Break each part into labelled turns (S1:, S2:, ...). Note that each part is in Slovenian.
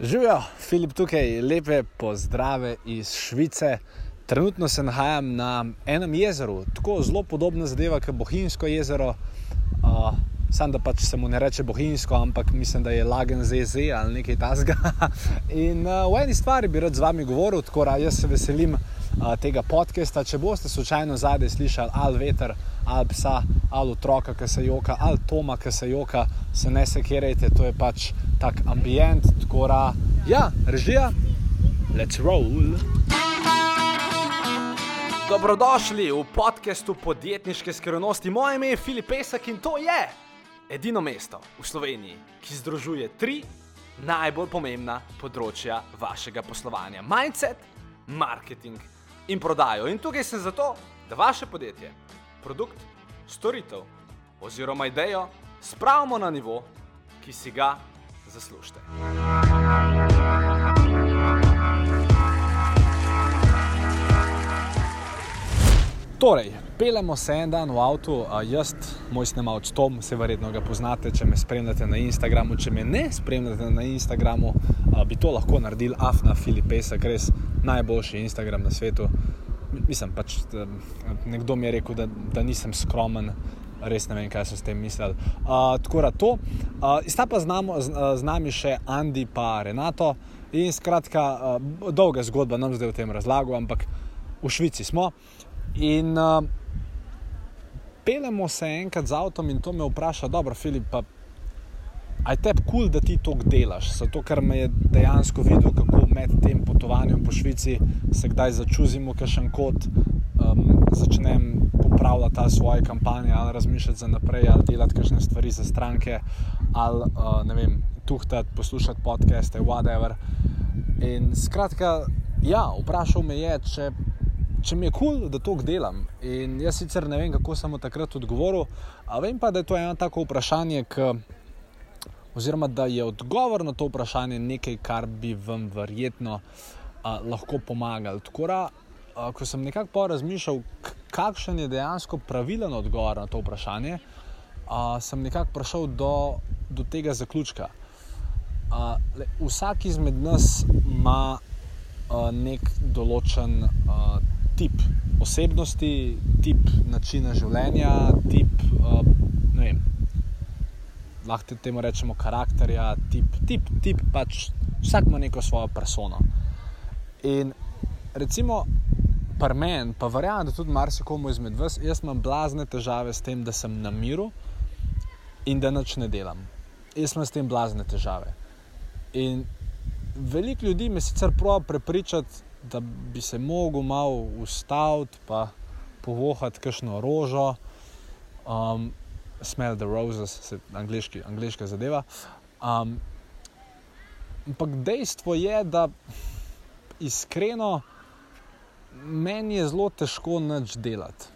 S1: Živijo, Filip tukaj, lepe pozdrave iz Švice. Trenutno se nahajam na enem jezeru, tako zelo podobna zadeva kot Bohinjsko jezero. Uh, Sam da pač se mu ne reče Bohinjsko, ampak mislim, da je lagen ZZ ali nekaj tasga. In uh, v eni stvari bi rad z vami govoril, tako da jaz se veselim uh, tega podcasta. Če boste slučajno zadaj slišali ali veter, ali psa, ali otroka, ki se joka, ali Toma, ki se joka, se ne sekirajte, to je pač tak ambient, tako da, ja, režija, let's roll. Dobrodošli v podkastu podjetniške skrivnosti. Moje ime je Filip Pesek in to je edino mesto v Sloveniji, ki združuje tri najbolj pomembna področja vašega poslovanja: mindset, marketing in prodajo. In tukaj sem zato, da vaše podjetje, produkt, storitev oziroma idejo spravimo na nivo, ki si ga zaslužite. Torej, pelemo se en dan v avtu, jaz, moj snemalec Tom, se verjetno ga poznate, če me spremljate na Instagramu. Če me ne spremljate na Instagramu, bi to lahko naredili Afna Filipesa, res najboljši Instagram na svetu. Mislim, pač, nekdo mi je rekel, da, da nisem skromen, res ne vem, kaj so s tem mislili. Uh, tako da to. Uh, sta pa z, namo, z, z nami še Andi in Renato. In skratka, uh, dolga zgodba, nam zdaj v tem razlagu, ampak v Švici smo. In uh, pelemo se enkrat z avtom in to me vpraša, dobro, Filip, aj te kul, cool, da ti to delaš. Zato, ker me je dejansko videl, kako med tem potovanjem po Švici se kdaj začuzimo, kakšen kot um, začnem popravljati ta svoje kampanje, ali razmišljati za naprej, ali delati kakšne stvari za stranke, ali uh, ne vem, tuhtati, poslušati podcaste, whatever. In skratka, ja, vprašal me je, če, če mi je kul, cool, da to delam. In jaz sicer ne vem, kako sem mu takrat odgovoril, a vem pa, da je to eno tako vprašanje, ki. Oziroma, da je odgovor na to vprašanje nekaj, kar bi vam verjetno a, lahko pomagali. Tako da, a, ko sem nekako razmišljal, kakšen je dejansko pravilen odgovor na to vprašanje, a, sem nekako prišel do, do tega zaključka. A, le, vsak izmed nas ima a, nek določen a, tip osebnosti, tip načina življenja, tip. A, lahko temu rečemo karakterja, tip, tip, tip, pač vsak ima neko svojo persono. In recimo, pri meni, pa verjamem, da tudi marsikomu izmed vas, jaz imam blazne težave s tem, da sem na miru in da nič ne delam. Jaz imam s tem blazne težave. In veliko ljudi me sicer prav prepričati, da bi se mogel malo ustaviti, pa povohati kakšno rožo. Um, smell the roses, se angliški, angliška zadeva. Um, ampak dejstvo je, da iskreno meni je zelo težko nič delati.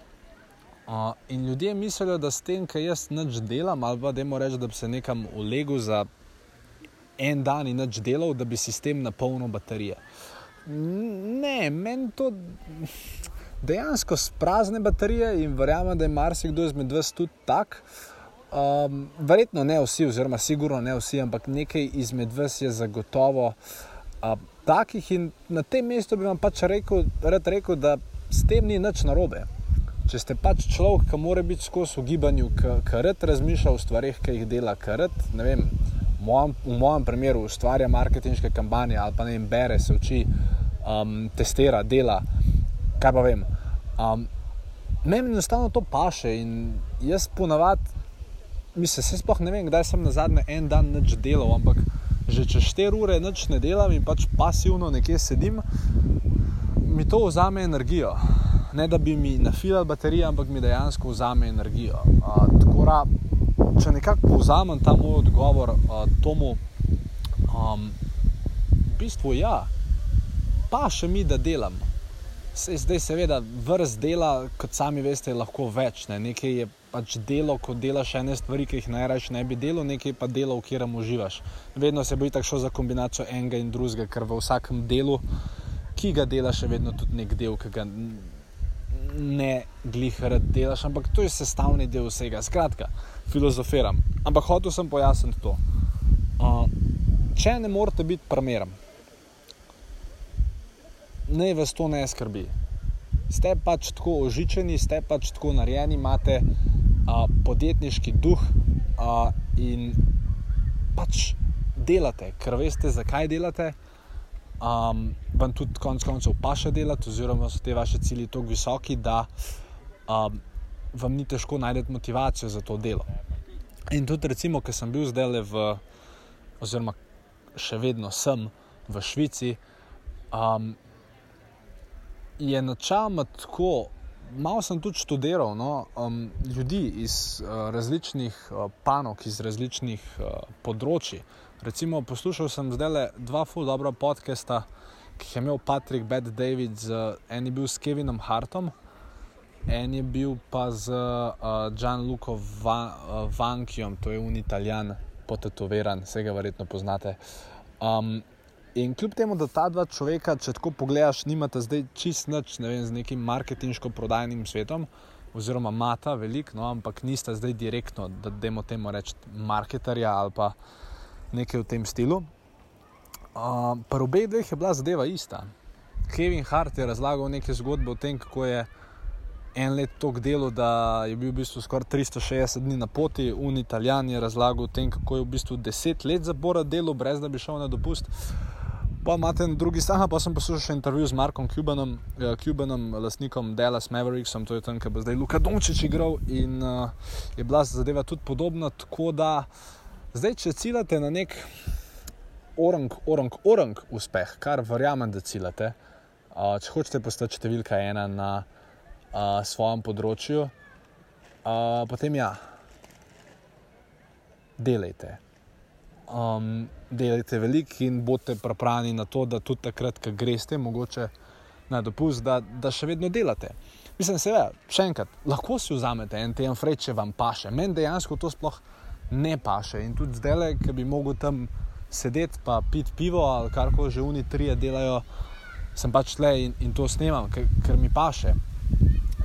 S1: Uh, in ljudje mislijo, da s tem, kar jaz nič delam, ali pa da jim rečem, da bi se nekam ulegel za en dan in nič delal, da bi sistem napolnil baterije. Ne, meni to dejansko sprazne baterije in verjamem, da je marsikdo izmed vas tudi tak. Um, verjetno ne vsi, oziroma sigurno ne vsi, ampak nekaj izmed vas je zagotovo uh, takih in na tem mestu bi vam pač rekel, rekel, da s tem ni nič narobe. Če ste pač človek, ki mora biti skozi v gibanju, ki rad razmišlja o stvarih, ki jih dela, ki rad, ne vem, v mojem, v mojem primeru ustvarja marketinške kampanje ali pa ne vem, bere, se uči, um, testira, dela kaj pa vem. Um, meni enostavno to paše in jaz ponavadi, mislim, se sploh ne vem, kdaj sem na zadnje en dan več delal, ampak že čez 4 ure več ne delam in pač pasivno nekje sedim, mi to vzame energijo. Ne da bi mi nafilal baterije, ampak mi dejansko vzame energijo. Uh, tako da, če nekako povzamem ta moj odgovor uh, tomu, um, v bistvu ja, pa še mi, da delam. Se, zdaj, seveda, vrst dela, kot sami veste, je lahko več. Ne? Nekaj je pač delo, ko delaš ene stvari, ki jih najraje ne bi delal, nekaj pa delo, v katerem uživaš. Vedno se bo tako šlo za kombinacijo enega in drugega, ker v vsakem delu, ki ga delaš, je vedno tudi nek del, ki ga ne glih rad delaš, ampak to je sestavni del vsega. Skratka, filozofiram. Ampak hotel sem pojasniti to. Uh, če ne morete biti primeren, naj vas to ne skrbi. Ste pač tako ožičeni, ste pač tako narejeni, imate a, podjetniški duh a, in pač delate, ker veste, zakaj delate. Um, vam tudi konec koncev paše delati, oziroma so te vaše cilji tako visoki, da um, vam ni težko najti motivacijo za to delo. In tudi, recimo, ker sem bil zdaj le v, oziroma še vedno sem v Švici, um, je načeloma tako. Malo sem tudi študiral no, um, ljudi iz uh, različnih uh, panog, iz različnih uh, področji. Recimo, poslušal sem zdaj le dva full dobra podcasta, ki jih je imel Patrick Bad David, z, en je bil s Kevinom Hartom, en je bil pa z uh, Gianluco Van, uh, Vankijom, to je un italijan, potetoviran, vse ga verjetno poznate. Um, in kljub temu, da ta dva človeka, če tako pogledaš, nimata zdaj čist nič vem, z nekim marketinško-prodajnim svetom, oziroma mata veliko, no, ampak nista zdaj direktno, da demo temu reči, marketerja ali pa nekaj v tem stilu. Uh, Pri obeh dveh je bila zadeva ista. Kevin Hart je razlagal neke zgodbe o tem, kako je en let tok delo, da je bil v bistvu skoraj 360 dni na poti, un Italijan je razlagal o tem, kako je v bistvu 10 let zapora delo, brez da bi šel na dopust. Pa imate na drugi strani, pa sem poslušal še intervju z Markom Cubanom, uh, Cubanom lastnikom Dallas Mavericksom, to je tam, ki bo zdaj Luka Dončić igral in uh, je bila zadeva tudi podobna. Tako da zdaj, če ciljate na nek orang, orang, orang uspeh, kar verjamem, da ciljate, uh, če hočete postati številka ena na uh, svojem področju, uh, potem ja, delajte. Um, delajte veliko in bodite pripravljeni na to, da tudi takrat, ko greste, mogoče na dopust, da, da še vedno delate. Mislim, seveda, še enkrat, lahko si vzamete en teden fraj, če vam paše. Meni dejansko to sploh ne paše. In tudi zdaj, ki bi mogel tam sedeti, pa piti pivo ali kar koli že oni trije delajo, sem pač tle in, in to snemam, ker, ker mi paše.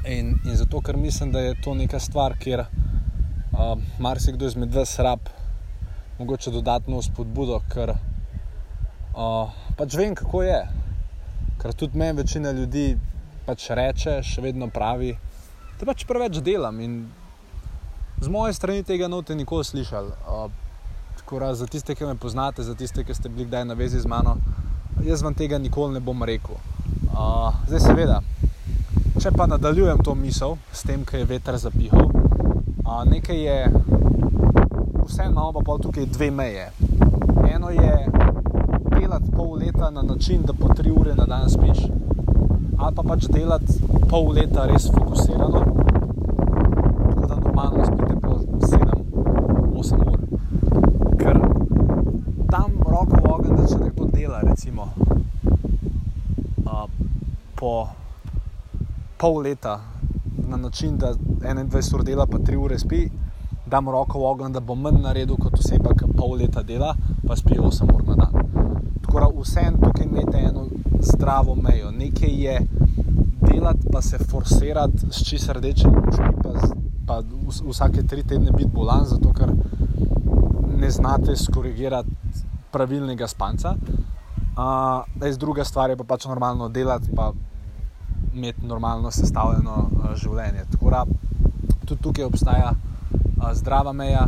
S1: In, in zato, ker mislim, da je to neka stvar, kjer uh, marsikdo izmed vas rab, mogoče dodatno spodbudo, ker uh, pač vem, kako je. Ker tudi meni večina ljudi pač reče, še vedno pravi, da pač preveč delam. In z moje strani tega note nikoli slišali. Uh, za tiste, ki me poznate, za tiste, ki ste bili kdaj na vezi z mano, jaz vam tega nikoli ne bom rekel. Uh, zdaj, seveda. Če pa nadaljujem to misel s tem, kaj je veter zapihal, a, nekaj je, vseeno imamo pa tukaj dve meje. Eno je delati pol leta na način, da po tri ure na dan spiš, ali pa pač delati pol leta res fokusirano, tako da normalno spite po 7-8 ur. Ker tam roko v ogen, da če nekdo dela, recimo a, po pol leta na način, da 21 ur dela, pa 3 ure spi, dam roko v ogen, da bom manj naredil kot oseba, ki pol leta dela, pa spi 8 ur na dan. Tako da vsem tukaj imate eno zdravo mejo. Nekaj je delati, pa se forsirati s čisto rdečim očmi, pa, pa vsake tri tedne biti bolan, zato ker ne znate skorigirati pravilnega spanca. Uh, druga stvar je pa pač normalno delati, pa imeti normalno sestavljeno uh, življenje. Tako da tudi tukaj obstaja zdrava meja,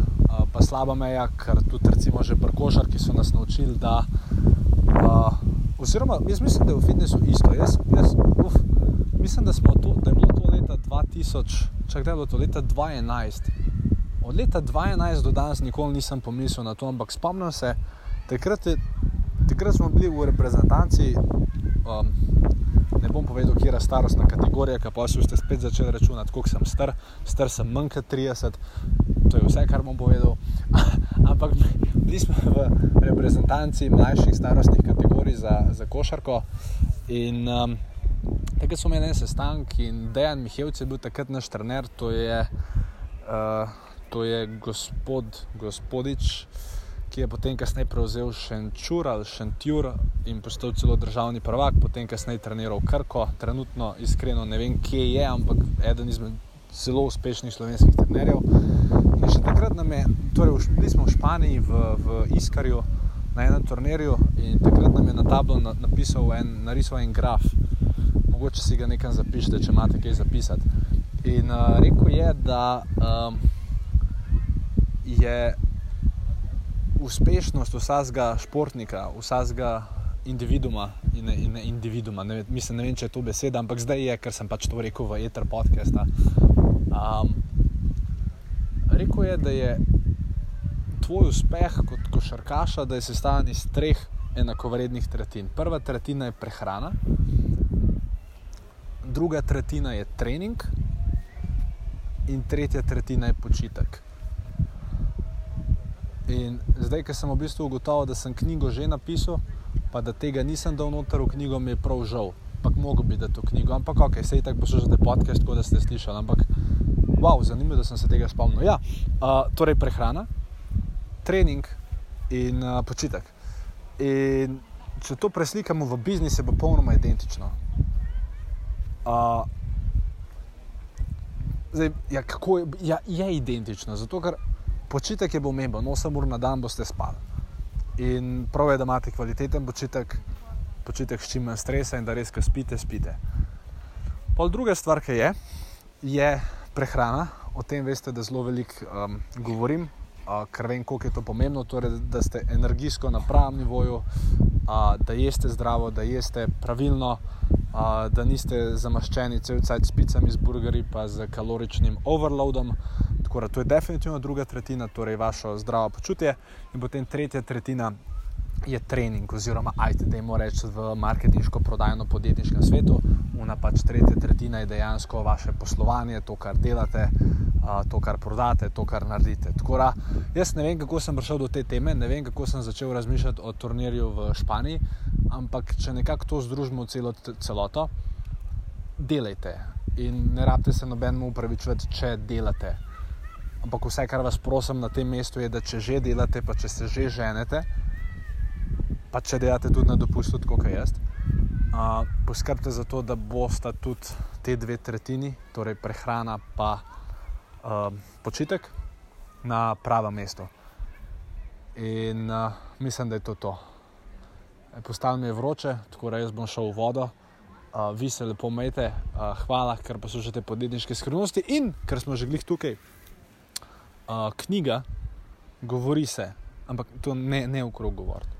S1: pa slaba meja, ker tudi recimo že prkošar, ki so nas naučili, da. Uh, oziroma, jaz mislim, da je v fitnessu isto. Jaz, jaz, uf, mislim, da, to, da je bilo to leta 2000, če kdaj je bilo to leta 2011. Od leta 2011 do danes nikoli nisem pomislil na to, ampak spomnim se, takrat, je, takrat smo bili v reprezentanci. Um, ne bom povedal, kje je starostna kategorija, ki pa si ste spet začeli računati, koliko sem star, star sem manj kot 30, to je vse, kar bom povedal. Ampak bili smo v reprezentanci mlajših starostnih kategorij za, za košarko. In um, takrat smo imeli en sestanek in Dejan Mihajlc je bil takrat naš trener, to je, uh, to je gospod, gospodič ki je potem kasneje prevzel Šenčur ali Šentjur in postal celo državni prvak, potem kasneje treniral Krko, trenutno iskreno ne vem, kje je, ampak eden izmed zelo uspešnih slovenskih trenerjev. In še takrat nam je, torej bili smo v Španiji, v, v Iskarju, na enem turnirju in takrat nam je na tablo napisal en, narisal en graf. Mogoče si ga nekaj zapišete, če imate kaj zapisati. In uh, rekel je, da um, je uspešnost vsakega športnika, vsakega individuma in, in individuma. Ne, mislim, ne vem, če je to beseda, ampak zdaj je, ker sem pač to rekel v Ether podcastu. Um, rekel je, da je tvoj uspeh kot košarkaša, da je sestavljen iz treh enakovrednih tretjin. Prva tretjina je prehrana, druga tretjina je trening, in tretja tretjina je počitek. In zdaj, ko sem v bistvu ugotovil, da sem knjigo že napisal, pa da tega nisem dal noter v knjigo, mi je prav žal. Ampak mogo bi da to knjigo, ampak ok, sej tako poslušate podcast, tako da ste slišali. Ampak, wow, zanimivo, da sem se tega spomnil. Ja, uh, torej prehrana, trening in uh, počitek. In če to preslikamo v biznis, je popolnoma identično. Uh, zdaj, ja, kako je, ja, je identično? Zato, ker počitek je pomemben, 8 ur na dan boste spali. In prav je, da imate kvaliteten počitek, počitek s čim manj stresa in da res, ki spite, spite. Pol druga stvar, ki je, je prehrana. O tem veste, da zelo veliko um, govorim, uh, ker vem, koliko je to pomembno. Torej, da ste energijsko na pravem nivoju, uh, da jeste zdravo, da jeste pravilno, uh, da niste zamaščeni cel cajt s picami, z burgerji, pa z kaloričnim overloadom. Tako, to je definitivno druga tretjina, torej vaše zdravo počutje, in potem tretja tretjina je trening, oziroma ajte, da jim rečem v marketinško, prodajno, podjetniškem svetu. Una pač tretja tretjina je dejansko vaše poslovanje, to, kar delate, to, kar prodate, to, kar naredite. Tako da jaz ne vem, kako sem prišel do te teme, ne vem, kako sem začel razmišljati o turnirju v Španiji, ampak če nekako to združimo celo, celoto, delajte. In ne rabite se nobenemu upravičevati, če delate. Ampak vse, kar vas prosim na tem mestu, je, da če že delate, pa če se že ženete, pa če delate tudi na dopustu, kot jaz, uh, poskrbite za to, da boste tudi te dve tretjini, torej prehrana in uh, počitek, na pravem mestu. In uh, mislim, da je to to. E, postalo mi je vroče, tako da jaz bom šel v vodo. Uh, vi se lepo umete, uh, hvala, ker poslušate podjetniške skrivnosti in ker smo že glih tukaj uh, knjiga, govori se, ampak to ne, ne v krog govoriti.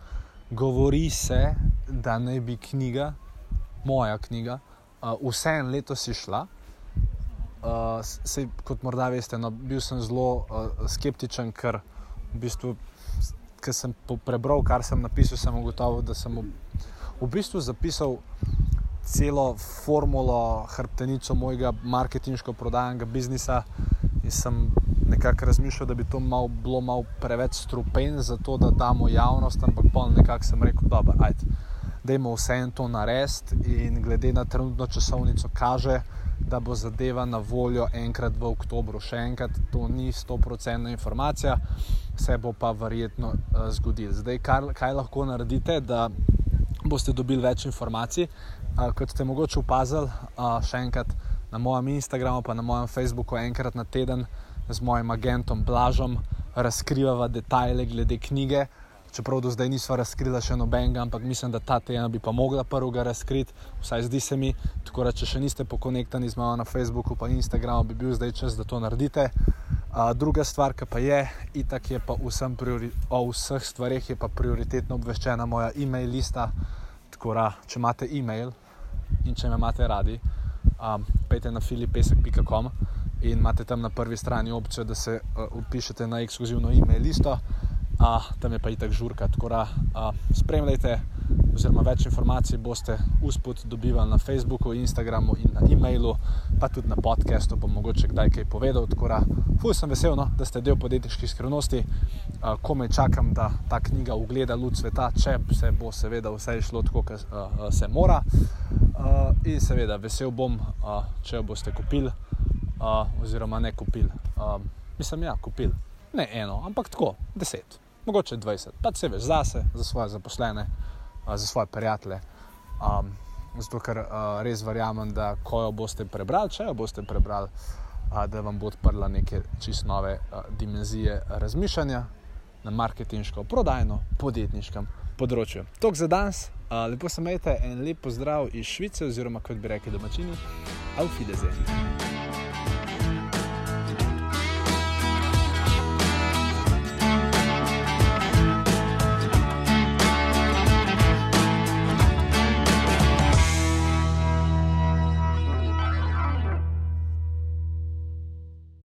S1: Govori se, da naj bi knjiga, moja knjiga, uh, vse en leto si šla. Uh, sej, kot morda veste, no, bil sem zelo uh, skeptičen, ker v bistvu, sem prebral, kar sem napisal, sem ugotovil, da sem v, v bistvu zapisal celo formulo, hrbtenico mojega marketinško-prodajnega biznisa in sem nekako razmišljal, da bi to mal, bilo malo preveč strupen za to, da damo javnost, ampak pa nekako sem rekel, da je vse en to narediti in glede na trenutno časovnico kaže, da bo zadeva na voljo enkrat v oktobru. Še enkrat, to ni 100% informacija, se bo pa verjetno uh, zgodilo. Zdaj, kar, kaj lahko naredite, da boste dobili več informacij, uh, kot ste mogoče opazili, uh, še enkrat na mojem Instagramu, pa na mojem Facebooku, enkrat na teden z mojim agentom Blažom razkrivava detajle glede knjige. Čeprav do zdaj nismo razkrili še nobenega, ampak mislim, da ta tema bi pa mogla prvega razkriti, vsaj zdi se mi. Tako da, če še niste pokonektani z mano na Facebooku in Instagramu, bi bil zdaj čas, da to naredite. Uh, druga stvar, ki pa je, itak je pa vsem o vseh stvarih, je pa prioritetno obveščena moja e-mail lista. Tako da, če imate e-mail in če me imate radi, um, pejte na filipesek.com in imate tam na prvi strani opcijo, da se uh, upišete na ekskluzivno e-mail listo, uh, tam je pa itak žurka. Tako da uh, spremljajte, oziroma več informacij boste uspod dobivali na Facebooku, Instagramu in na e-mailu, pa tudi na podkastu, bom mogoče kdaj kaj povedal. Tako da, fuj sem vesel, no, da ste del podjetniških skrivnosti, uh, komaj čakam, da ta knjiga ugleda luč sveta, če se bo seveda vse išlo tako, kot uh, se mora. Uh, in seveda vesel bom, uh, če jo boste kupili uh, oziroma ne kupili. Um, mislim, ja, kupili. Ne eno, ampak tako, deset, mogoče dvajset, pa se veš zase, za svoje zaposlene, uh, za svoje prijatelje. Um, zato, ker uh, res verjamem, da ko jo boste prebrali, če jo boste prebrali, uh, da vam bo odprla neke čist nove uh, dimenzije razmišljanja na marketinško, prodajno, podjetniškem področju. Tok za danes, uh, lepo se imejte in lep pozdrav iz Švice, oziroma kot bi rekli domačini, auf Wiedersehen.